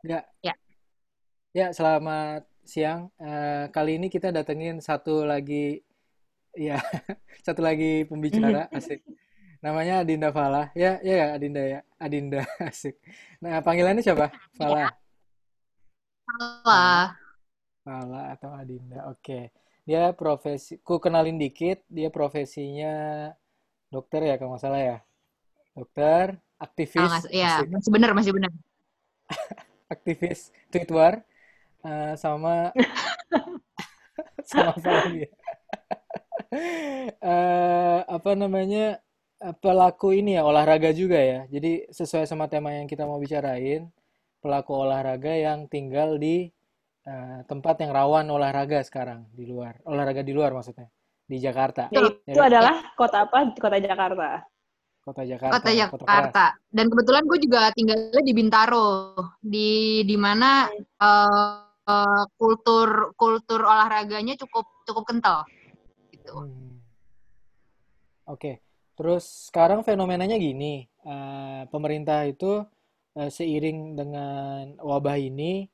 Ya. Ya. Ya, selamat siang. Eh, kali ini kita datengin satu lagi, ya, satu lagi pembicara, asik. Namanya Adinda Falah. Ya, ya, ya, Adinda ya. Adinda, asik. Nah, panggilannya siapa? Ya, Falah. Falah. salah. Falah atau Adinda. Oke. Dia profesi, ku kenalin dikit, dia profesinya dokter ya, kalau nggak salah ya. Dokter, aktivis, nggak, ya masih benar, masih benar. Aktivis Twitter, eh, sama sama apa lagi eh apa namanya pelaku ini ya olahraga juga ya. Jadi sesuai sama tema yang kita mau bicarain, pelaku olahraga yang tinggal di eh, tempat yang rawan olahraga sekarang di luar, olahraga di luar maksudnya di Jakarta, Ya, itu? Ya, adalah kota apa? Kota Jakarta. Kota kota Jakarta, kota. Jakarta. Dan kebetulan gue juga tinggalnya di Bintaro, di di mana eh, eh, kultur kultur olahraganya cukup cukup kental gitu. Hmm, Oke. Terus sekarang fenomenanya gini, eh, pemerintah itu eh, seiring dengan wabah ini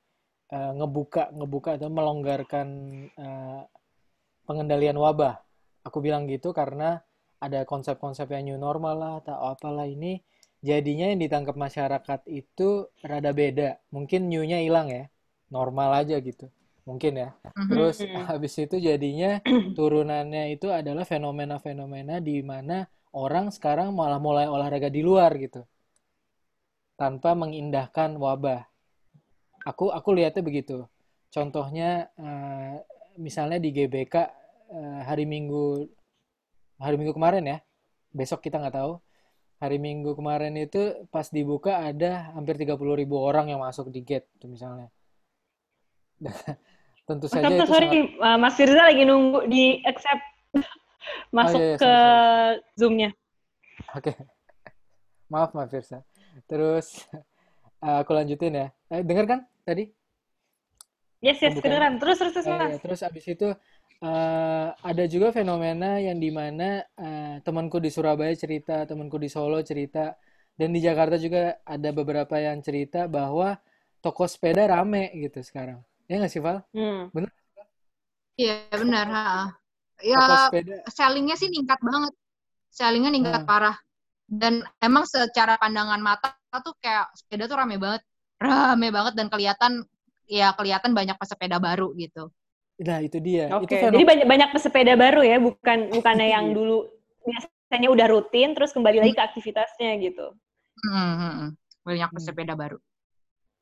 eh, ngebuka ngebuka atau melonggarkan eh, pengendalian wabah. Aku bilang gitu karena ada konsep-konsep yang new normal lah atau apalah ini jadinya yang ditangkap masyarakat itu rada beda. Mungkin new-nya hilang ya. Normal aja gitu. Mungkin ya. Mhm. Terus Hmm. habis itu jadinya turunannya itu adalah fenomena-fenomena di mana orang sekarang malah mulai olahraga di luar gitu tanpa mengindahkan wabah. Aku aku lihatnya begitu. Contohnya eh, misalnya di GBK eh, hari Minggu hari Minggu kemarin ya. Besok kita nggak tahu. Hari Minggu kemarin itu pas dibuka ada hampir 30 ribu orang yang masuk di gate itu misalnya. Tentu Mas saja Sabto, itu sorry, sangat Mas Firza lagi nunggu di accept Oh masuk iya, iya, ke. Zoom-nya. Oke, maaf Mbak Firsa. Terus eh, aku lanjutin ya. Eh, dengar kan tadi Yes, yes, kedengeran. Terus, terus, terus, Eh, Mas. ya, terus abis itu eh, ada juga fenomena yang di mana eh, temanku di Surabaya cerita, temanku di Solo cerita, dan di Jakarta juga ada beberapa yang cerita bahwa toko sepeda rame gitu sekarang. Ya nggak sih, Val? Hmm. Bener? Iya benar. ha. Toko Ya sepeda. sellingnya sih ningkat banget, sellingnya ningkat Nah, parah. Dan emang secara pandangan mata tuh kayak sepeda tuh rame banget, rame banget dan kelihatan ya kelihatan banyak pesepeda baru gitu. Nah itu dia. Itu Oke, jadi banyak banyak pesepeda baru ya, bukan bukannya yang Iya. dulu biasanya udah rutin terus kembali lagi Hmm, ke aktivitasnya gitu. hmm, hmm, hmm. Banyak Hmm. pesepeda baru.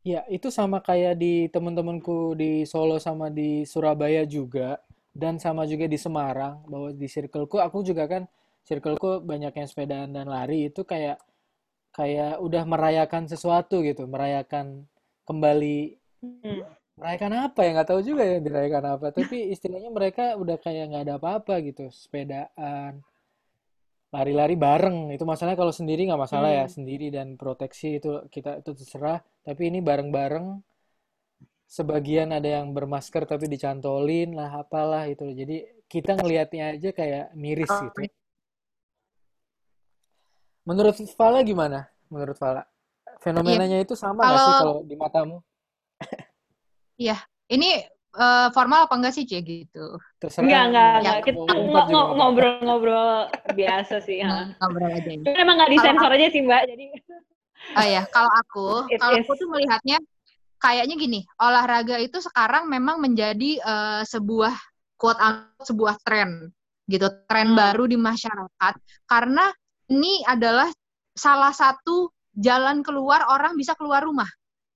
Ya, itu sama kayak di teman-temanku di Solo sama di Surabaya juga, dan sama juga di Semarang, bahwa di circleku, aku juga kan, circleku banyak yang sepedaan dan lari, itu kayak kayak udah merayakan sesuatu gitu, merayakan kembali, Hmm. Merayakan apa ya, nggak tahu juga ya dirayakan apa, tapi istilahnya mereka udah kayak nggak ada apa-apa gitu, sepedaan, lari-lari bareng, itu masalahnya kalau sendiri nggak masalah ya, Hmm. sendiri dan proteksi itu kita itu terserah, tapi ini bareng-bareng sebagian ada yang bermasker tapi dicantolin lah apalah itu jadi kita ngelihatnya aja kayak miris gitu. Menurut Fala gimana? Menurut Fala Iya, fenomenanya itu sama nggak sih kalau di matamu iya, ini eh, formal apa enggak sih, Cie gitu? Enggak, terserah enggak, Ya, enggak. Kita ngobrol-ngobrol biasa sih. Nah, Ha. ngobrol aja ini. Cuman emang nggak Kalau disensor aja sih Mbak, jadi oh ya, kalau aku, it kalau is. aku tuh melihatnya kayaknya gini, olahraga itu sekarang memang menjadi eh, sebuah quote unquote sebuah tren gitu, tren Hmm. baru di masyarakat karena ini adalah salah satu jalan keluar orang bisa keluar rumah.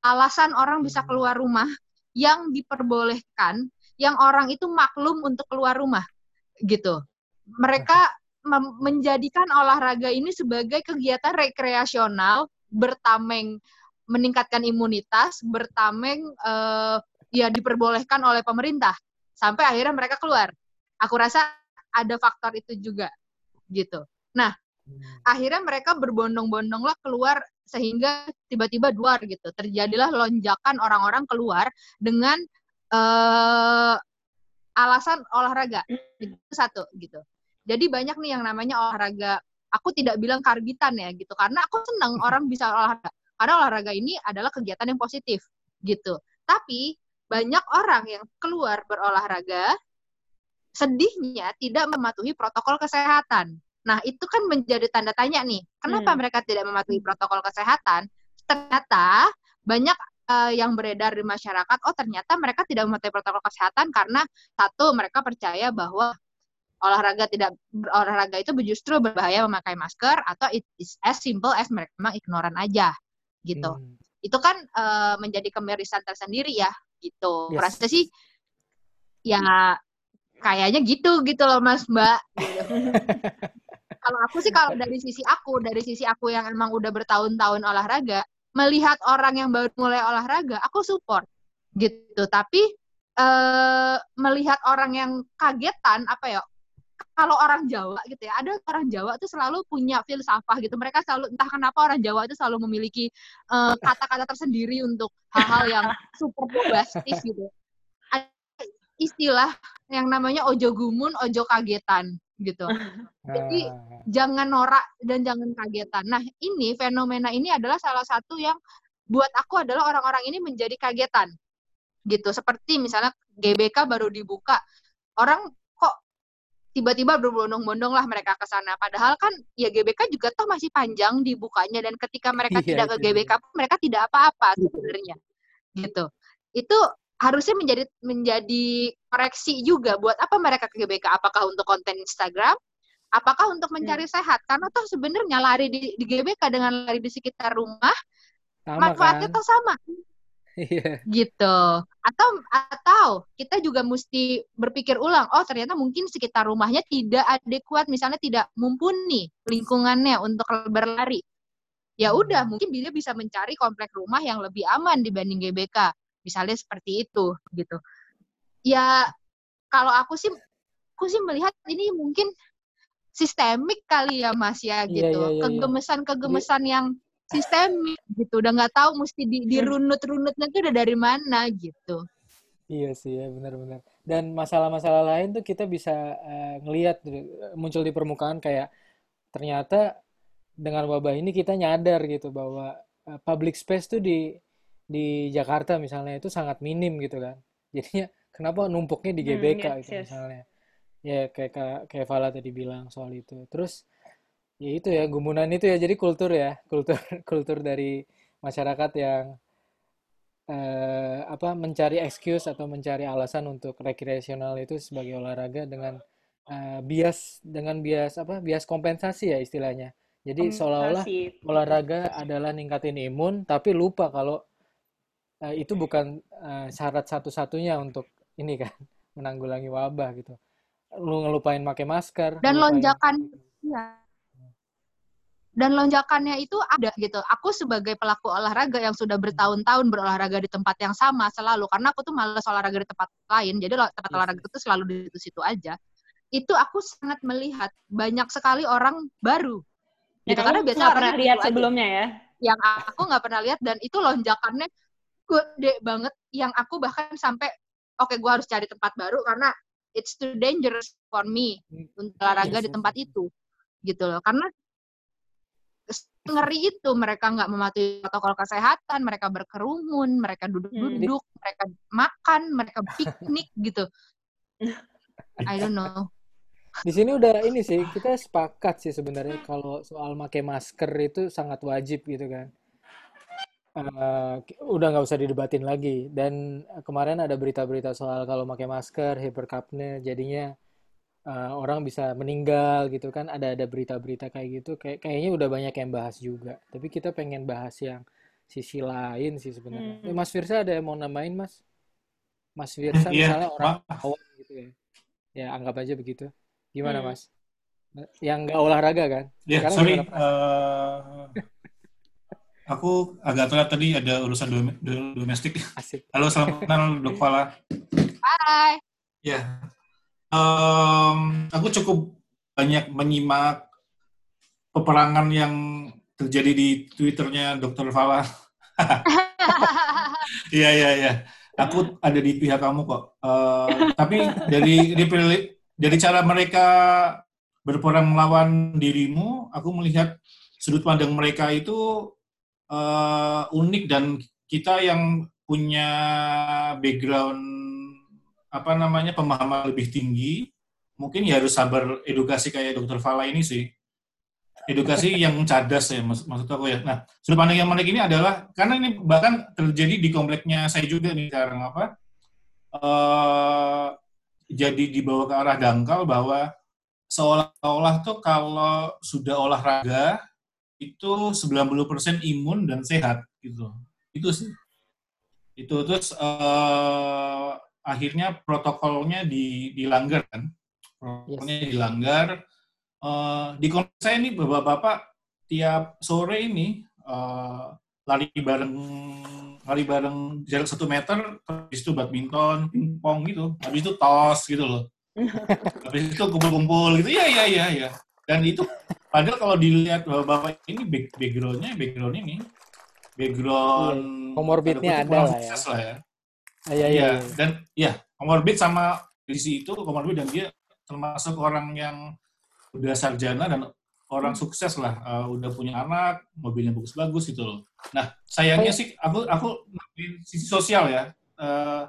Alasan orang bisa Hmm. keluar rumah yang diperbolehkan, yang orang itu maklum untuk keluar rumah gitu. Mereka menjadikan olahraga ini sebagai kegiatan rekreasional bertameng meningkatkan imunitas, bertameng eh, ya diperbolehkan oleh pemerintah sampai akhirnya mereka keluar. Aku rasa ada faktor itu juga gitu. Nah, Hmm. akhirnya mereka berbondong-bondong lah keluar sehingga tiba-tiba duar gitu. Terjadilah lonjakan orang-orang keluar dengan eh, alasan olahraga. Itu satu gitu. Jadi banyak nih yang namanya olahraga. Aku tidak bilang karbitan ya gitu karena aku senang orang bisa olahraga. Karena olahraga ini adalah kegiatan yang positif gitu. Tapi banyak orang yang keluar berolahraga sedihnya tidak mematuhi protokol kesehatan. Nah, itu kan menjadi tanda tanya nih. Kenapa Hmm. mereka tidak mematuhi protokol kesehatan? Ternyata banyak eh, yang beredar di masyarakat, oh ternyata mereka tidak mematuhi protokol kesehatan karena satu mereka percaya bahwa olahraga tidak olahraga itu justru berbahaya memakai masker atau it is as simple as mereka memang ignoran aja gitu. Hmm. Itu kan eh, menjadi kemirisan tersendiri ya gitu. Yes. Rasa sih ya kayaknya gitu gitu loh Mas Mbak. Gitu. kalau aku sih kalau dari sisi aku, dari sisi aku yang emang udah bertahun-tahun olahraga, melihat orang yang baru mulai olahraga, aku support gitu. Tapi eh melihat orang yang kagetan apa ya? Kalau orang Jawa gitu ya, ada orang Jawa tuh selalu punya filsafah gitu. Mereka selalu entah kenapa orang Jawa itu selalu memiliki eh, kata-kata tersendiri untuk hal-hal yang super bombastis gitu. Istilah yang namanya ojo gumun, ojo kagetan gitu. Jadi, Nah, jangan norak dan jangan kagetan. Nah, ini fenomena ini adalah salah satu yang buat aku adalah orang-orang ini menjadi kagetan. Gitu. Seperti misalnya GBK baru dibuka. Orang kok tiba-tiba berbondong-bondong lah mereka ke sana. Padahal kan ya GBK juga toh masih panjang dibukanya dan ketika mereka Iya, tidak ke GBK pun mereka tidak apa-apa sebenarnya. Gitu. Itu harusnya menjadi menjadi koreksi juga buat apa mereka ke GBK? Apakah untuk konten Instagram? Apakah untuk mencari sehat? Karena toh sebenarnya lari di, di GBK dengan lari di sekitar rumah sama manfaatnya kan? toh sama Iya. gitu. Atau atau kita juga mesti berpikir ulang, oh ternyata mungkin sekitar rumahnya tidak adekuat, misalnya tidak mumpuni lingkungannya untuk berlari. Ya udah, Hmm. mungkin dia bisa mencari komplek rumah yang lebih aman dibanding GBK. Misalnya seperti itu gitu. Ya kalau aku sih aku sih melihat ini mungkin sistemik kali ya Mas ya Iya, gitu. iya, iya. Kegemesan-kegemesan yang sistemik gitu. Udah nggak tahu mesti di, dirunut-runutnya tuh udah dari mana gitu. Iya sih ya benar-benar. Dan masalah-masalah lain tuh kita bisa eh, ngelihat gitu, muncul di permukaan kayak ternyata dengan wabah ini kita nyadar gitu bahwa eh, public space tuh di di Jakarta misalnya itu sangat minim gitu kan. Jadinya kenapa numpuknya di Hmm, GBK yes, itu yes. misalnya. Ya kayak kayak Vala tadi bilang soal itu. Terus ya itu ya gumunan itu ya jadi kultur ya, kultur kultur dari masyarakat yang eh, apa mencari excuse atau mencari alasan untuk rekreasional itu sebagai olahraga dengan eh, bias dengan bias apa bias kompensasi ya istilahnya. Jadi seolah-olah olahraga adalah ningkatin imun, tapi lupa kalau eh, itu bukan eh, syarat satu-satunya untuk ini kan menanggulangi wabah gitu. Lu ngelupain pakai masker, Dan ngelupain lonjakan ya. Dan lonjakannya itu ada gitu. Aku sebagai pelaku olahraga yang sudah bertahun-tahun berolahraga di tempat yang sama selalu karena aku tuh males olahraga di tempat lain. Jadi tempat Yes, olahraga yes. itu selalu di situ-situ aja. Itu aku sangat melihat banyak sekali orang baru Ya, gitu karena orangnya pernah lihat aja. sebelumnya ya? yang aku nggak pernah lihat dan itu lonjakannya gede banget yang aku bahkan sampai oke gue harus cari tempat baru karena it's too dangerous for me untuk olahraga Yes, di yes, tempat itu gitu loh. Karena ngeri itu mereka nggak mematuhi protokol kesehatan mereka berkerumun mereka duduk-duduk mereka makan mereka piknik gitu. I don't know. Di sini udah ini sih, kita sepakat sih sebenarnya kalau soal pakai masker itu sangat wajib gitu kan. Eh, udah nggak usah didebatin lagi. Dan eh, kemarin ada berita-berita soal kalau pakai masker, hypercapnia, jadinya eh, orang bisa meninggal gitu kan. Ada ada berita-berita kayak gitu. Kayak kayaknya udah banyak yang bahas juga. Tapi kita pengen bahas yang sisi lain sih sebenarnya. Hmm. Eh, Mas Firsa ada yang mau namain Mas? Mas Firsa Iya, misalnya orang awam gitu ya. Ya anggap aja begitu. Gimana Hmm. Mas? Yang nggak olahraga kan? Ya, Sekarang sorry. Aku agak telat tadi ada urusan dom- do- domestik. Asik. Halo, selamat kenal, Dok Fala. bye Ya, em, aku cukup banyak menyimak peperangan yang terjadi di Twitternya Dr. Fala. Iya, iya, iya. Aku ada di pihak kamu kok. Eh, tapi dari, dari dari cara mereka berperang melawan dirimu, aku melihat sudut pandang mereka itu eh, unik dan kita yang punya background apa namanya pemahaman lebih tinggi, mungkin ya harus sabar edukasi kayak dokter Fala ini sih. Edukasi yang cadas ya maksud, maksud aku ya. Nah, sudut pandang yang menarik ini adalah karena ini bahkan terjadi di kompleknya saya juga nih sekarang apa? eh jadi dibawa ke arah dangkal bahwa seolah-olah tuh kalau sudah olahraga itu 90% imun dan sehat gitu. Itu sih. Itu terus eh, akhirnya protokolnya di, dilanggar kan. Protokolnya dilanggar. Eh, di saya ini bapak-bapak tiap sore ini eh, lari bareng lari bareng jarak satu meter, habis itu badminton, pingpong gitu, habis itu tos gitu loh. Habis itu kumpul-kumpul gitu, iya iya iya iya. Dan itu padahal kalau dilihat bahwa bapak ini back, backgroundnya background ini background Iya, tanda kutip ada lah ya. lah ya. Ah, Iya, iya, Iya, iya. dan ya comorbid sama kondisi itu comorbid dan dia termasuk orang yang udah sarjana dan orang Hmm. sukses lah, uh, udah punya anak, mobilnya bagus-bagus gitu loh. Nah, sayangnya sih aku aku sisi sosial ya. Uh,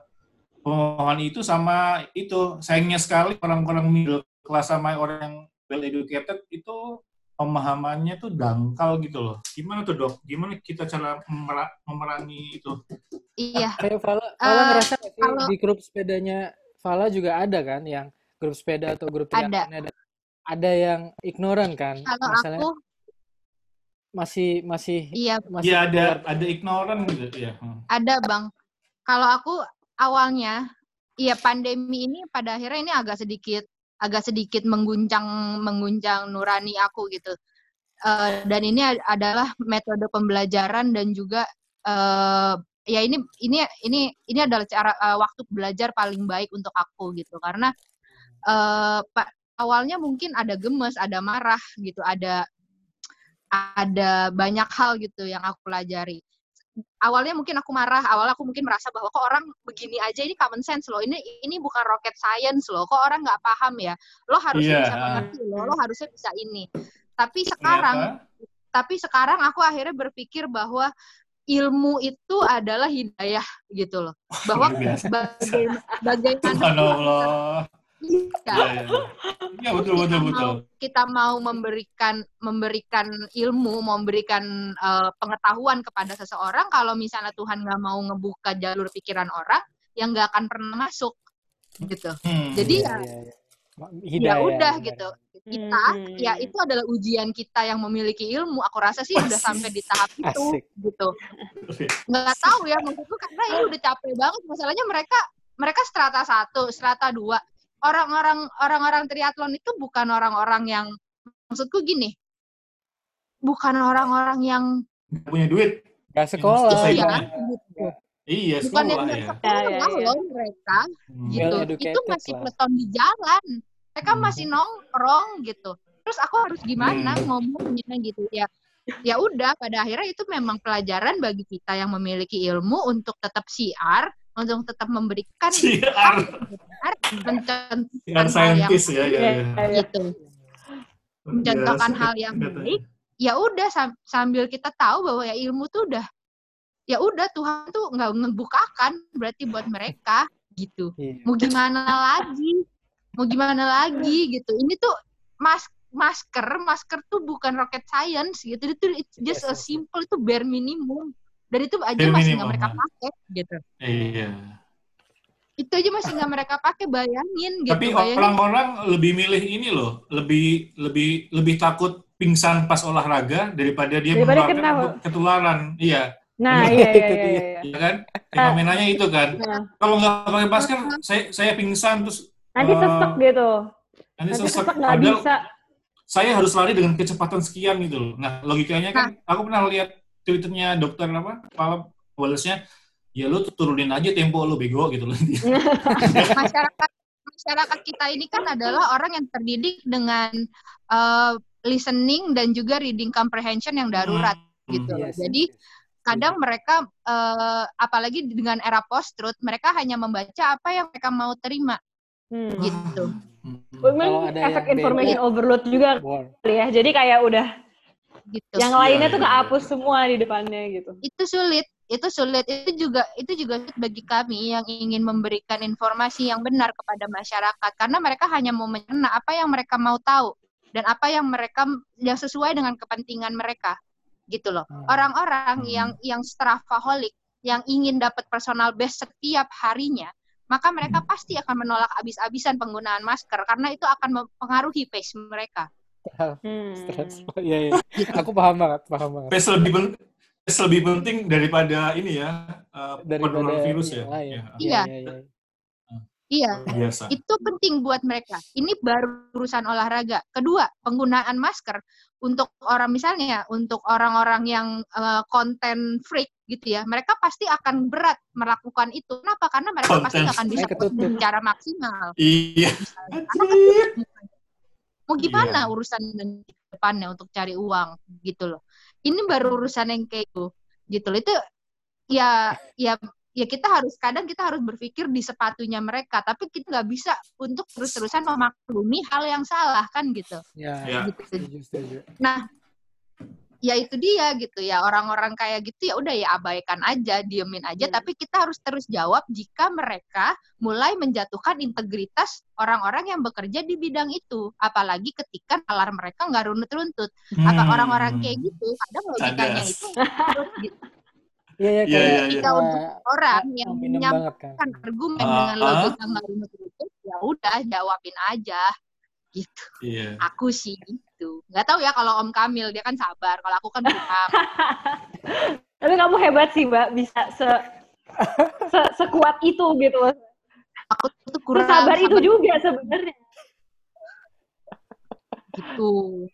pemahaman itu sama itu sayangnya sekali orang-orang middle class sama orang yang well educated itu pemahamannya tuh dangkal gitu loh. Gimana tuh dok? Gimana kita cara memera- memerangi itu? Iya. Kayak Fala, Fala Eh, ngerasa kalau- di grup sepedanya Fala juga ada kan yang grup sepeda atau grup Ada. ada ada yang ignoran kan Kalau misalnya aku, masih masih iya masih Iya ada keluar. ada ignoran gitu ya. Hmm. ada bang. Kalau aku awalnya, iya pandemi ini pada akhirnya ini agak sedikit agak sedikit mengguncang mengguncang nurani aku gitu. Eh, dan ini ad- adalah metode pembelajaran dan juga eh, ya ini ini ini ini adalah cara eh, waktu belajar paling baik untuk aku gitu karena pak awalnya mungkin ada gemes, ada marah gitu, ada ada banyak hal gitu yang aku pelajari. Awalnya mungkin aku marah, awalnya aku mungkin merasa bahwa kok orang begini aja ini common sense loh, ini ini bukan rocket science loh, kok orang nggak paham ya, lo harusnya Iya. bisa mengerti loh, lo harusnya bisa ini. Tapi sekarang, Ternyata, tapi sekarang aku akhirnya berpikir bahwa ilmu itu adalah hidayah gitu loh, bahwa baga- bagaimana Subhanallah. Iya, Iya, iya. Iya, betul kita betul mau kita mau memberikan memberikan ilmu, memberikan eh, pengetahuan kepada seseorang, kalau misalnya Tuhan nggak mau ngebuka jalur pikiran orang, yang nggak akan pernah masuk, gitu. Hmm. Jadi Iya, ya. Ma- ya Hidayah, udah benar. gitu. Kita, Hmm. ya itu adalah ujian kita yang memiliki ilmu. Aku rasa sih udah sampai di tahap itu, Asik. gitu. Nggak tahu ya maksudku karena ini udah capek banget. Masalahnya mereka mereka strata satu, strata dua. Orang-orang orang-orang triathlon itu bukan orang-orang yang maksudku gini, bukan orang-orang yang Nggak punya duit. Gak sekolah. Selesai iya, kan? gitu. Iya, bukan yang sekolah ya. sekolah Ya, ya, ya. loh mereka, Hmm. gitu. Well Itu masih lah. peleton di jalan. Mereka Hmm. masih nongkrong gitu. Terus aku harus gimana Hmm. ngomongnya gitu ya? Ya udah, pada akhirnya itu memang pelajaran bagi kita yang memiliki ilmu untuk tetap siar, untuk tetap memberikan Siar. benar, mencontohkan hal yang saintis ya, ya, Iya, ya. iya. gitu. Mencontohkan hal yang baik, ya udah sam- sambil kita tahu bahwa ya ilmu tuh udah ya udah Tuhan tuh nggak ngebukakan berarti buat mereka gitu Iya. mau gimana lagi mau gimana lagi gitu ini tuh mas masker masker tuh bukan rocket science gitu itu it's just a simple itu bare minimum dan itu aja Bare masih minimum, nggak mereka pakai gitu Iya. itu aja masih nggak mereka pakai bayangin gitu Tapi orang-orang lebih milih ini loh, lebih lebih lebih takut pingsan pas olahraga daripada dia Daripada kena. ketularan. Iya, Nah, iya, iya, dia. iya, iya. iya kan? Fenomenanya itu kan. Nah, Kalau nggak pakai masker, saya saya pingsan terus nanti Eh, sesek gitu. nanti Nanti sesek. sesek nggak bisa. saya harus lari dengan kecepatan sekian gitu loh. Nah, logikanya kan, aku pernah lihat twitternya dokter apa, Pak Wallace-nya, ya lu tuh turunin aja tempo lu bego gitu loh. masyarakat masyarakat kita ini kan adalah orang yang terdidik dengan uh, listening dan juga reading comprehension yang darurat Hmm. gitu. Yes, Jadi kadang mereka uh, apalagi dengan era post truth mereka hanya membaca apa yang mereka mau terima Hmm. gitu. Hmm. Memang efek information overload juga kali ya. Jadi kayak udah gitu. yang Iya, lainnya iya, tuh iya. kehapus semua di depannya gitu. Itu sulit itu sulit itu juga itu juga sulit bagi kami yang ingin memberikan informasi yang benar kepada masyarakat karena mereka hanya mau mencerna apa yang mereka mau tahu dan apa yang mereka yang sesuai dengan kepentingan mereka gitu loh Hmm. orang-orang Hmm. yang yang strafaholic yang ingin dapat personal best setiap harinya maka mereka pasti akan menolak abis-abisan penggunaan masker karena itu akan mempengaruhi pace mereka Hmm. Stres. Iya, iya. Aku paham banget, paham banget. Pace lebih pen- pace lebih penting daripada ini ya uh, Daripada virus ya. yang lain. Ya, Iya. iya, iya. iya biasa. itu penting buat mereka. Ini baru urusan olahraga. Kedua, penggunaan masker untuk orang misalnya untuk orang-orang yang eh, konten freak gitu ya, mereka pasti akan berat melakukan itu. Kenapa? Karena mereka pasti Konten nggak akan bisa secara maksimal. Iya. Mau gimana Iya. urusan depannya untuk cari uang gitu loh. Ini baru urusan yang kayak itu gitu loh. Itu ya ya ya kita harus kadang kita harus berpikir di sepatunya mereka, tapi kita nggak bisa untuk terus-terusan memaklumi hal yang salah kan gitu. Ya, Ya. gitu. Nah, ya itu dia gitu ya orang-orang kayak gitu ya udah ya abaikan aja, diemin aja. Hmm. Tapi kita harus terus jawab jika mereka mulai menjatuhkan integritas orang-orang yang bekerja di bidang itu. Apalagi ketika nalar mereka nggak runtut-runtut. Apa Hmm. orang-orang kayak gitu kadang logikanya itu gitu. Iya, iya, Iya, kayak iya, iya. Ketika untuk orang yang menyampaikan kan. argumen Ah, dengan logika nggak runtut-runtut, ya udah jawabin aja gitu. Iya. Aku sih gitu. Nggak tahu ya kalau Om Kamil dia kan sabar. Kalau aku kan kurang. Tapi kamu hebat sih, Mbak, bisa se, se sekuat itu gitu. aku tuh kurang Sabar itu juga sebenarnya. gitu.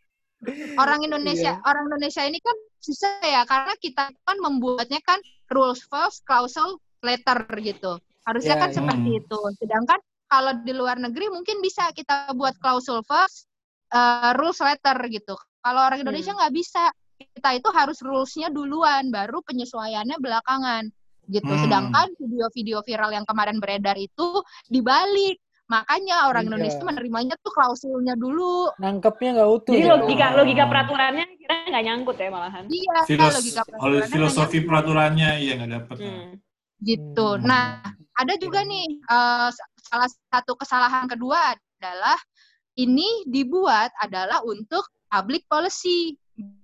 Orang Indonesia, Iya. orang Indonesia ini kan susah ya karena kita kan membuatnya kan rules first, clause later gitu. Harusnya Iya, kan iya. seperti itu. Sedangkan kalau di luar negeri mungkin bisa kita buat klausul first, eh, rules later gitu. Kalau orang Indonesia Hmm. nggak bisa. Kita itu harus rules-nya duluan, baru penyesuaiannya belakangan gitu. Hmm. Sedangkan video-video viral yang kemarin beredar itu dibalik. Makanya orang Iya. Indonesia menerimanya tuh klausulnya dulu. Nangkepnya nggak utuh. Jadi ya. logika logika peraturannya kira nggak nyangkut ya malahan. Iya, Filos- logika peraturannya filosofi hanya peraturannya iya nggak dapet. Hmm. gitu. Hmm. Nah, ada juga nih eh, sa- salah satu kesalahan kedua adalah ini dibuat adalah untuk public policy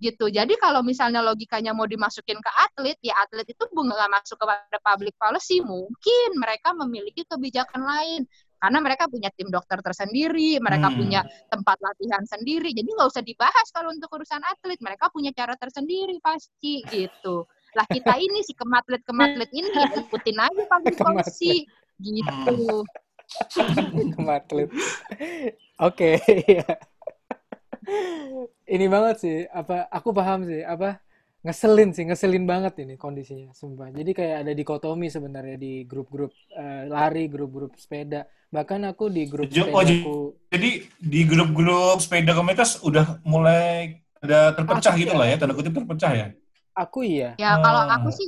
gitu. Jadi kalau misalnya logikanya mau dimasukin ke atlet, ya atlet itu nggak masuk kepada public policy, mungkin mereka memiliki kebijakan lain karena mereka punya tim dokter tersendiri, mereka Hmm. punya tempat latihan sendiri. Jadi nggak usah dibahas kalau untuk urusan atlet, mereka punya cara tersendiri pasti gitu. Lah kita ini si kematlet-kematlet ini ya ikutin aja public Kematlet. policy gitu. Kematlet. Oke, iya. Ini banget sih, apa aku paham sih, apa ngeselin sih, ngeselin banget ini kondisinya, sumpah. Jadi kayak ada dikotomi sebenarnya di grup-grup eh, lari, grup-grup sepeda. Bahkan aku di grup Jo- oh, sepedaku, Jadi di grup-grup sepeda komunitas udah mulai ada terpecah Aku gitu ya. lah ya, tanda kutip terpecah ya. aku iya. Ya kalau Ah. aku sih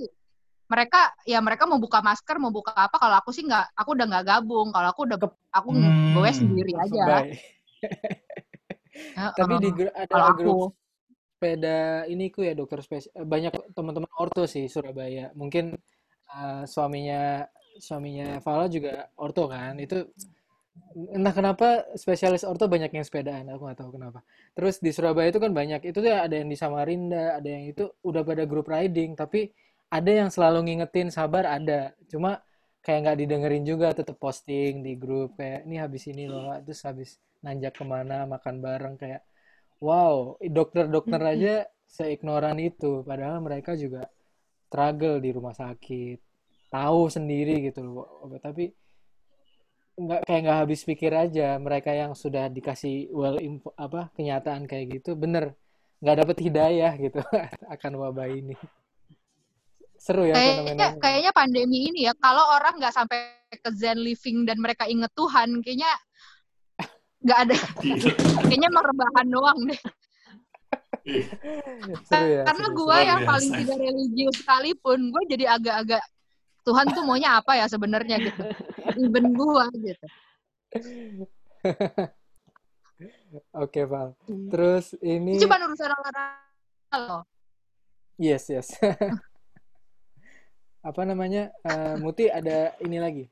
mereka ya mereka mau buka masker mau buka apa kalau aku sih nggak aku udah nggak gabung. Kalau aku udah aku Hmm. gue sendiri aja. Tapi di ada kalau aku. grup sepeda ini ku ya dokter spesial banyak teman-teman orto sih Surabaya. Mungkin uh, suaminya suaminya Fala juga orto kan? Itu entah kenapa spesialis orto banyak yang sepedaan aku nggak tahu kenapa. Terus di Surabaya itu kan banyak. Itu tuh ada yang di Samarinda ada yang itu udah pada grup riding tapi ada yang selalu ngingetin sabar ada. Cuma kayak nggak didengerin juga tetap posting di grup kayak ini habis ini loh terus habis nanjak ke mana makan bareng kayak wow dokter-dokter aja seignoran itu. Padahal mereka juga struggle di rumah sakit tahu sendiri gitu loh tapi nggak kayak nggak habis pikir aja mereka yang sudah dikasih well info, apa kenyataan kayak gitu bener nggak dapet hidayah gitu akan wabah ini seru ya kayaknya fenomenanya. kayaknya pandemi ini ya kalau orang nggak sampai ke zen living dan mereka inget Tuhan kayaknya nggak ada. Kayaknya emang rebahan doang deh. Seru ya karena seru, gue yang biasa. paling tidak religius sekalipun gue jadi agak-agak Tuhan tuh maunya apa ya sebenarnya gitu. Even gue gitu. Oke Val. Terus ini cuma urusan olahraga loh yes yes apa namanya? eh, Muti ada ini lagi.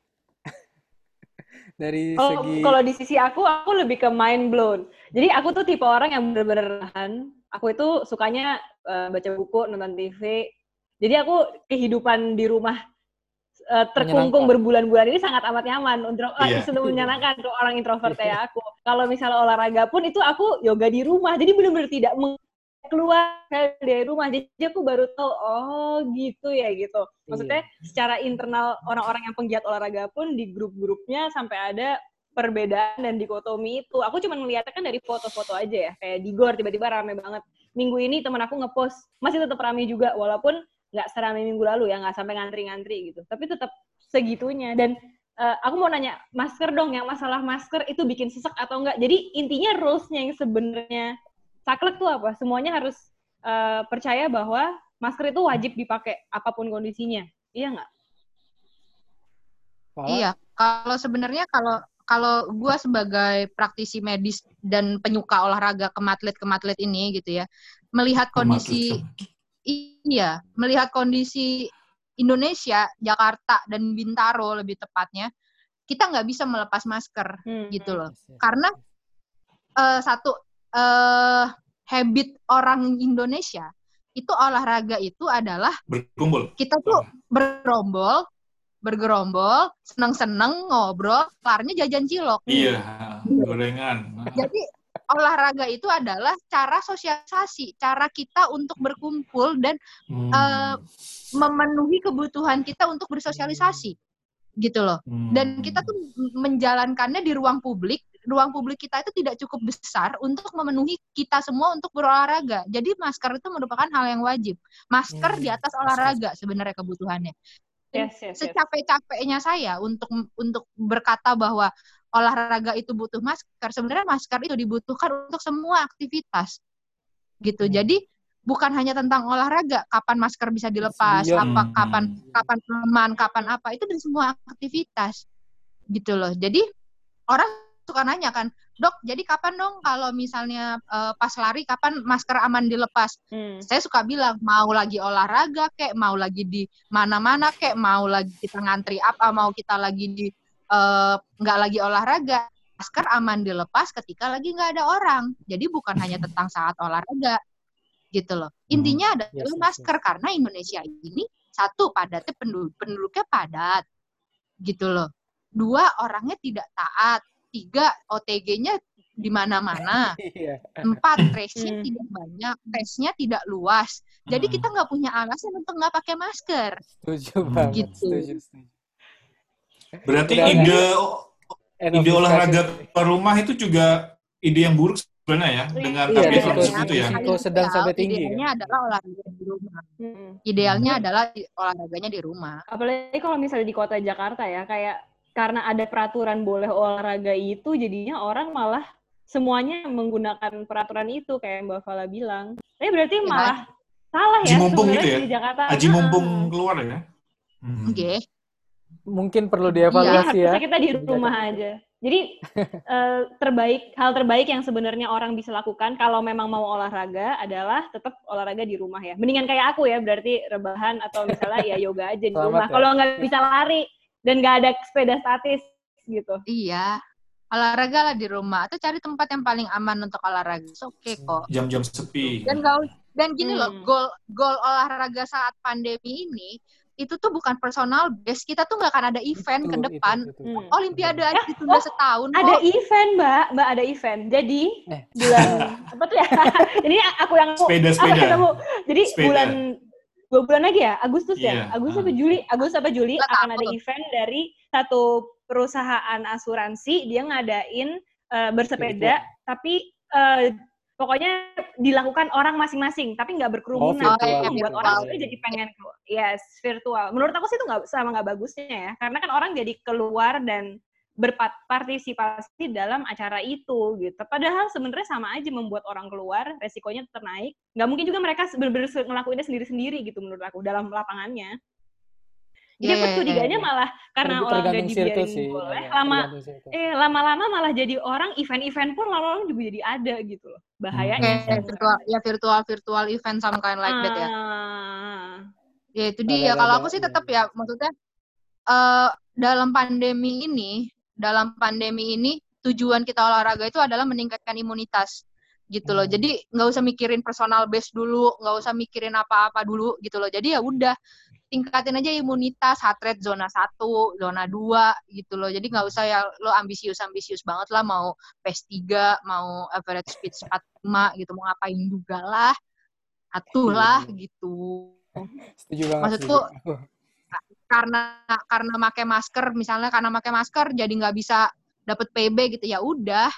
Dari Kalau segi kalau di sisi aku, aku lebih ke mind blown. Jadi aku tuh tipe orang yang bener-bener nahan. Aku itu sukanya eh, baca buku, nonton TV. Jadi aku kehidupan di rumah eh, terkungkung berbulan-bulan ini sangat amat nyaman untuk Iya. itu menyenangkan untuk orang introvert kayak aku. Kalau misalnya olahraga pun itu aku yoga di rumah. Jadi bener-bener tidak meng- keluar dari rumah. Jadi aku baru tahu oh gitu ya gitu. Maksudnya secara internal orang-orang yang penggiat olahraga pun di grup-grupnya sampai ada perbedaan dan dikotomi itu. Aku cuma melihatnya kan dari foto-foto aja ya. Kayak di Gor tiba-tiba rame banget. Minggu ini teman aku ngepost masih tetap rame juga walaupun nggak serame minggu lalu ya, nggak sampai ngantri-ngantri gitu. Tapi tetap segitunya dan eh, aku mau nanya masker dong yang masalah masker itu bikin sesek atau enggak. Jadi intinya rules-nya yang sebenarnya saklek tuh apa? Semuanya harus eh, percaya bahwa masker itu wajib dipakai apa pun kondisinya. Iya nggak? Iya, kalau sebenarnya kalau kalau gue sebagai praktisi medis dan penyuka olahraga kematlet-kematlet ini gitu ya, melihat kondisi iya, melihat kondisi Indonesia, Jakarta dan Bintaro lebih tepatnya, kita nggak bisa melepas masker Hmm. gitu loh. Karena eh, satu eh habit orang Indonesia itu olahraga itu adalah berkumpul. kita tuh berombol, bergerombol, seneng-seneng ngobrol, kelarnya jajan cilok. Iya, gorengan. Jadi olahraga itu adalah cara sosialisasi, cara kita untuk berkumpul dan Hmm. eh, memenuhi kebutuhan kita untuk bersosialisasi, gitu loh. Hmm. Dan kita tuh menjalankannya di ruang publik. Ruang publik kita itu tidak cukup besar untuk memenuhi kita semua untuk berolahraga. Jadi masker itu merupakan hal yang wajib. Masker Hmm, di atas yes, yes. olahraga sebenarnya kebutuhannya. Yes, yes, yes. secapek-capeknya saya untuk untuk berkata bahwa olahraga itu butuh masker, sebenarnya masker itu dibutuhkan untuk semua aktivitas. Gitu. Hmm. Jadi bukan hanya tentang olahraga, kapan masker bisa dilepas, Beyond. apa Hmm. kapan kapan aman, kapan apa, itu dari semua aktivitas. Gitu loh. Jadi orang suka nanya kan, "Dok, jadi kapan dong kalau misalnya eh, pas lari kapan masker aman dilepas?" Hmm. saya suka bilang mau lagi olahraga kek mau lagi di mana-mana kek mau lagi kita ngantri apa mau kita lagi di eh, nggak lagi olahraga. Masker aman dilepas ketika lagi nggak ada orang. Jadi bukan hanya tentang saat olahraga gitu loh. Intinya adalah Yes, yes, masker karena Indonesia ini satu padatnya penduduk penduduknya padat gitu loh. Dua orangnya tidak taat tiga OTG-nya di mana-mana Iya. empat tracing Hmm. tidak banyak tesnya tidak luas jadi Hmm. kita nggak punya alasan untuk nggak pakai masker Setuju Hmm. banget. Gitu. Setuju, setuju. Berarti Udah, ide of ide olahraga keluar rumah itu juga ide yang buruk sebenarnya ya dengan Iya, target itu ya. risiko sedang sampai tinggi, kan? idealnya adalah olahraga di rumah Hmm. idealnya adalah di- olahraganya di rumah Apalagi kalau misalnya di kota Jakarta ya, kayak karena ada peraturan boleh olahraga itu, jadinya orang malah semuanya menggunakan peraturan itu, kayak Mbak Fala bilang. Tapi berarti Iya. malah salah ya mumpung gitu ya? di Jakarta. Haji Heeh. mumpung keluar ya. Hmm. oke Mungkin perlu Iya, dievaluasi ya. harusnya kita di rumah aja. Jadi eh, terbaik hal terbaik yang sebenarnya orang bisa lakukan kalau memang mau olahraga adalah tetap olahraga di rumah ya. Mendingan kayak aku ya, berarti rebahan atau misalnya ya yoga aja di Selamat rumah. ya. Kalau nggak bisa lari dan nggak ada sepeda statis gitu. iya olahraga lah di rumah atau cari tempat yang paling aman untuk olahraga oke kok Jam-jam sepi. dan gaul dan gini loh Hmm. gol gol olahraga saat pandemi ini itu tuh bukan personal base kita tuh nggak akan ada event ke Itu, depan itu, itu. Hmm. Olimpiade aja Ya, ditunda oh, setahun Ada kok. event, Mbak. Mbak ada event. Jadi Eh. bulan apa tuh ya? Jadi aku yang Sepeda, aku sepeda. ketemu. Jadi Sepeda. bulan dua bulan lagi ya, Agustus Iya. ya. Agustus Ah. apa Juli? Agustus apa Juli Nggak akan ada event dari satu perusahaan asuransi dia ngadain eh, bersepeda tapi eh, pokoknya dilakukan orang masing-masing tapi nggak berkerumunan. Oh, Itu virtual, membuat virtual. orang sebenarnya jadi pengen. Yes, virtual. Menurut aku sih itu nggak sama nggak bagusnya ya, karena kan orang jadi keluar dan berpartisipasi dalam acara itu gitu. Padahal sebenarnya sama aja membuat orang keluar, resikonya tetap naik. Nggak mungkin juga mereka benar-benar ngelakuinnya sendiri-sendiri gitu menurut aku dalam lapangannya. Jadi Iya, aku iya, curiganya iya. malah karena olahraga circle dibiarin sih. boleh, ya, lama eh lama-lama malah jadi orang event-event pun lama-lama juga jadi ada gitu loh. Bahayanya. Kayak virtual ya virtual virtual event sama kayak like that ya Ah. Ya itu dia. Kalau aku sih iya. tetap ya maksudnya eh dalam pandemi ini, dalam pandemi ini tujuan kita olahraga itu adalah meningkatkan imunitas gitu loh. Hmm. Jadi nggak usah mikirin personal base dulu, nggak usah mikirin apa-apa dulu gitu loh. Jadi ya udah tingkatin aja imunitas, heart rate zona 1, zona 2 gitu loh. Jadi nggak usah ya lo ambisius-ambisius banget lah mau PES 3, mau average speed 45 gitu, mau ngapain juga lah. Atuh Iya, lah iya. gitu Setuju banget. Maksudku, setuju. Karena karena pakai masker misalnya karena pakai masker jadi nggak bisa dapet PB gitu ya udah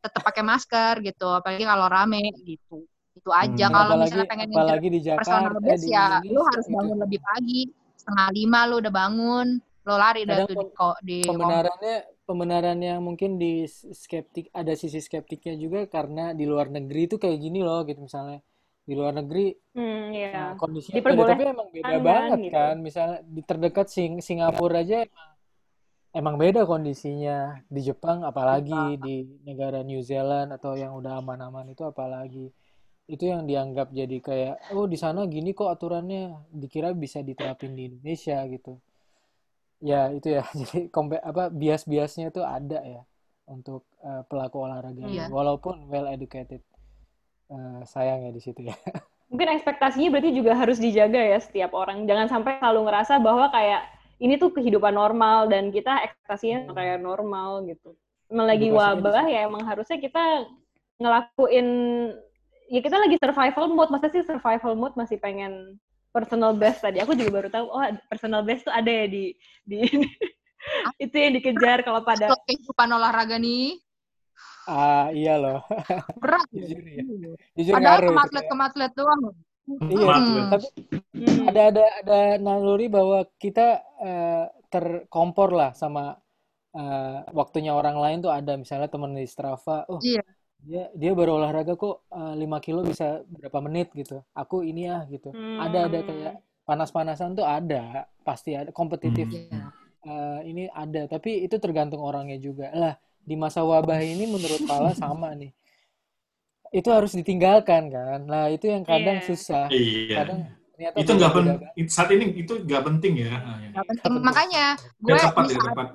tetap pakai masker gitu apalagi kalau rame gitu itu aja Hmm. kalau apalagi misalnya pengen apalagi di personal Jakarta eh, base di ya lu Indonesia harus gitu. bangun lebih pagi setengah lima lu udah bangun lo lari Kadang tuh di di pembenarannya pembenarannya mungkin di skeptik ada sisi skeptiknya juga karena di luar negeri itu kayak gini loh gitu misalnya di luar negeri Hmm, Nah, iya. kondisinya beda, tapi emang beda banget gitu. kan. Misalnya di terdekat Sing Singapura aja emang, emang beda kondisinya. Di Jepang apalagi, di negara New Zealand atau yang udah aman-aman itu apalagi. Itu yang dianggap jadi kayak, oh di sana gini kok aturannya, dikira bisa diterapin di Indonesia gitu. Ya itu ya, jadi kompe, apa bias-biasnya itu ada ya untuk eh, pelaku olahraga. Iya. Walaupun well educated. Eh, sayang ya di situ ya. Mungkin ekspektasinya berarti juga harus dijaga ya setiap orang. Jangan sampai selalu ngerasa bahwa kayak ini tuh kehidupan normal dan kita ekspektasinya kayak normal gitu. Emang lagi wabah ya emang harusnya kita ngelakuin ya kita lagi survival mode. Masa sih survival mode masih pengen personal best tadi. Aku juga baru tahu oh personal best tuh ada ya di di itu yang dikejar kalau pada kehidupan olahraga nih Ah, iya loh. berat Jujur ya. ya. Jujur Padahal ngaruh itu kematlet kayak. kematlet doang. Iya, Kematlet. tapi Hmm. ada ada ada naluri bahwa kita eh, terkompor lah sama eh, waktunya orang lain tuh ada misalnya temen di Strava, oh Iya. dia dia baru olahraga kok 5 kilo bisa berapa menit gitu. Aku ini ya gitu. Ada ada kayak panas-panasan tuh ada, pasti ada kompetitif. Iya. eh, ini ada, tapi itu tergantung orangnya juga. Lah, di masa wabah ini menurut Pala sama nih. Itu harus ditinggalkan kan. Nah, itu yang kadang Iya. susah. Iya. Kadang ternyata Itu nggak pen, beda-beda. saat ini itu nggak penting ya. Ah, ya. Nggak penting. penting. Makanya gue Biar tepat di ya saat tepat.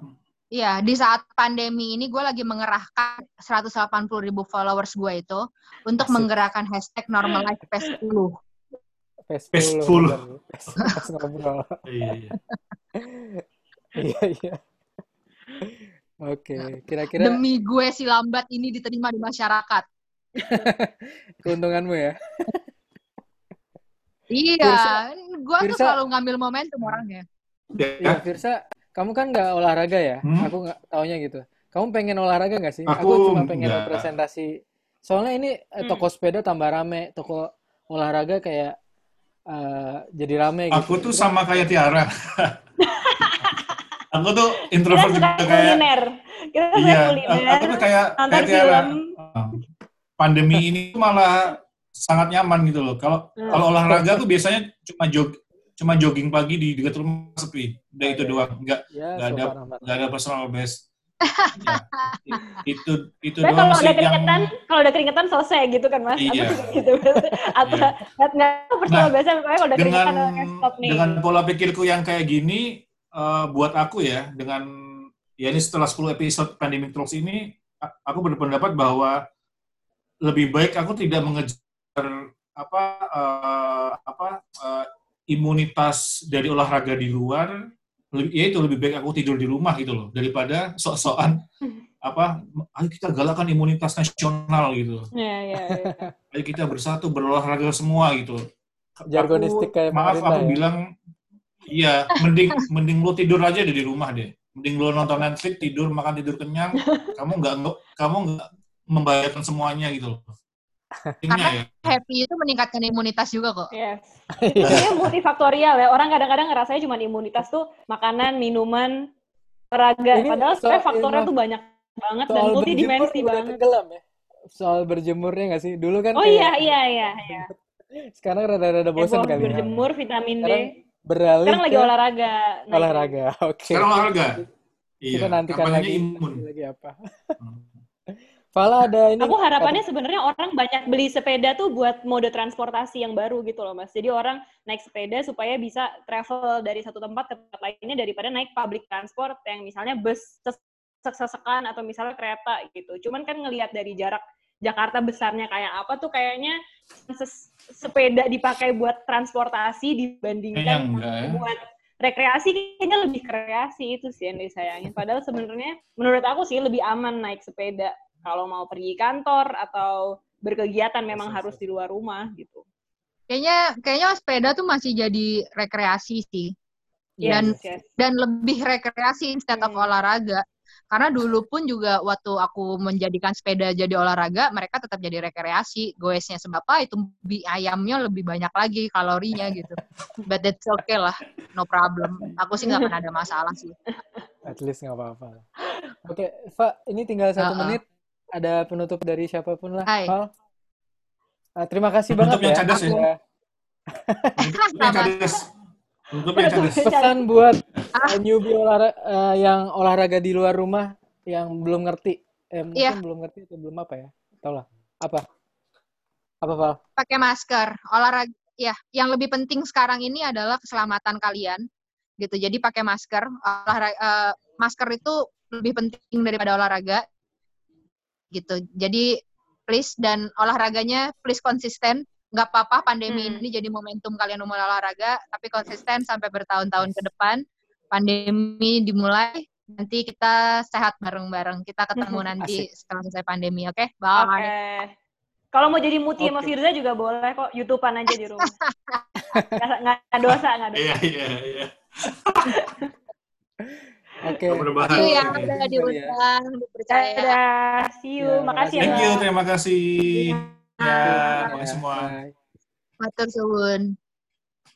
Iya, di saat pandemi ini gue lagi mengerahkan 180 ribu followers gue itu untuk Asik. menggerakkan hashtag normalize PES 10. Pes Pes 10, full. bener. Pes, pes ngobrol. Iya, iya. Iya, iya. Oke, kira-kira Demi gue si lambat ini diterima di masyarakat. keuntunganmu ya. Iya, gue tuh selalu ngambil momentum orangnya. Ya, Iya, Firsa, kamu kan nggak olahraga ya? Hmm? Aku nggak taunya gitu. Kamu pengen olahraga nggak sih? Aku cuma pengen nggak. representasi. Soalnya ini eh, Hmm. toko sepeda tambah rame, toko olahraga kayak eh, jadi rame gitu. Aku tuh sama kayak Tiara. aku tuh kita introvert suka juga kayak kuliner. Kita suka iya. kuliner. Aku tuh kayak nonton kayak Tiara. film. Ah. Pandemi ini tuh malah sangat nyaman gitu loh. Kalau Hmm. kalau olahraga tuh biasanya cuma jog cuma jogging pagi di dekat rumah sepi. Udah itu Iya. doang. Enggak ya, nggak ada nggak ada personal best. Ya, itu itu Tapi doang kalau udah yang keringetan, kalau udah keringetan selesai gitu kan mas? Iya. gitu. Atau Iya. nggak personal Nah, biasa kalau udah dengan keringetan stop nih. dengan pola pikirku yang kayak gini eh, buat aku ya dengan ya ini setelah 10 episode pandemic talks ini aku berpendapat bahwa lebih baik aku tidak mengejar apa eh, apa eh, imunitas dari olahraga di luar lebih ya itu lebih baik aku tidur di rumah gitu loh daripada sok-sokan apa ayo kita galakan imunitas nasional gitu Iya, iya, iya. ayo kita bersatu berolahraga semua gitu Jargonistik kayak maaf aku ya. bilang iya mending mending lo tidur aja deh di rumah deh mending lo nonton Netflix tidur makan tidur kenyang kamu nggak nggak- kamu nggak membahayakan semuanya gitu loh Intinya ya Happy itu meningkatkan imunitas juga kok. Yes. Itu sebenarnya multifaktorial ya. Orang kadang-kadang ngerasanya cuma imunitas tuh makanan, minuman, olahraga. Padahal sebenarnya faktornya tuh banyak banget dan multidimensi udah banget. tenggelam ya. Soal berjemurnya nggak sih? Dulu kan Oh kayak iya, iya, iya. iya. sekarang rada-rada bosan Heboh, kali ya. berjemur, vitamin D. Sekarang beralih Sekarang lagi olahraga. Nah, olahraga. Oke. sekarang olahraga iya Kita nantikan kampanyenya lagi imun lagi apa. Hmm. Fala ada ini. Aku harapannya sebenarnya orang banyak beli sepeda tuh buat mode transportasi yang baru gitu loh mas. Jadi orang naik sepeda supaya bisa travel dari satu tempat ke tempat lainnya daripada naik public transport yang misalnya bus sesekan atau misalnya kereta gitu. Cuman kan ngelihat dari jarak Jakarta besarnya kayak apa tuh kayaknya sepeda dipakai buat transportasi dibandingkan ya. buat rekreasi kayaknya lebih kreasi itu sih yang disayangin. Padahal sebenarnya menurut aku sih lebih aman naik sepeda kalau mau pergi kantor atau berkegiatan memang harus di luar rumah gitu. Kayaknya kayaknya sepeda tuh masih jadi rekreasi sih. Yes, dan yes. dan lebih rekreasi instead of hmm. olahraga. Karena dulu pun juga waktu aku menjadikan sepeda jadi olahraga, mereka tetap jadi rekreasi. Goesnya seberapa itu mie ayamnya lebih banyak lagi kalorinya gitu. But that's okay lah, no problem. Aku sih nggak pernah ada masalah sih. At least nggak apa-apa. Oke, okay, Pak, ini tinggal satu uh -uh. menit ada penutup dari siapa pun lah. Hai. Val. Uh, terima kasih penutup banget yang ya. Cadas ya. yang cadas. yang cadas. Pesan buat uh, newbie olahraga uh, yang olahraga di luar rumah yang belum ngerti. Eh, mungkin yeah. belum ngerti atau belum apa ya? Tahu lah. Apa? Apa, Val? Pakai masker. Olahraga ya, yang lebih penting sekarang ini adalah keselamatan kalian. Gitu. Jadi pakai masker. Olahraga uh, masker itu lebih penting daripada olahraga gitu. Jadi please dan olahraganya please konsisten. Nggak apa-apa pandemi hmm. ini jadi momentum kalian umur olahraga, tapi konsisten sampai bertahun-tahun ke depan. Pandemi dimulai, nanti kita sehat bareng-bareng. Kita ketemu nanti setelah selesai pandemi, oke? Okay? Bye. Okay. Kalau mau jadi muti okay. sama Firza juga boleh kok, YouTubean aja di rumah. nggak, dosa, nggak dosa. Iya, iya, iya. Oke. Okay. Itu yang udah diundang, dipercaya. Dadah. See you. Ya, makasih ya. Thank you, terima kasih. Ya, ya, ya semua. Matur suwun.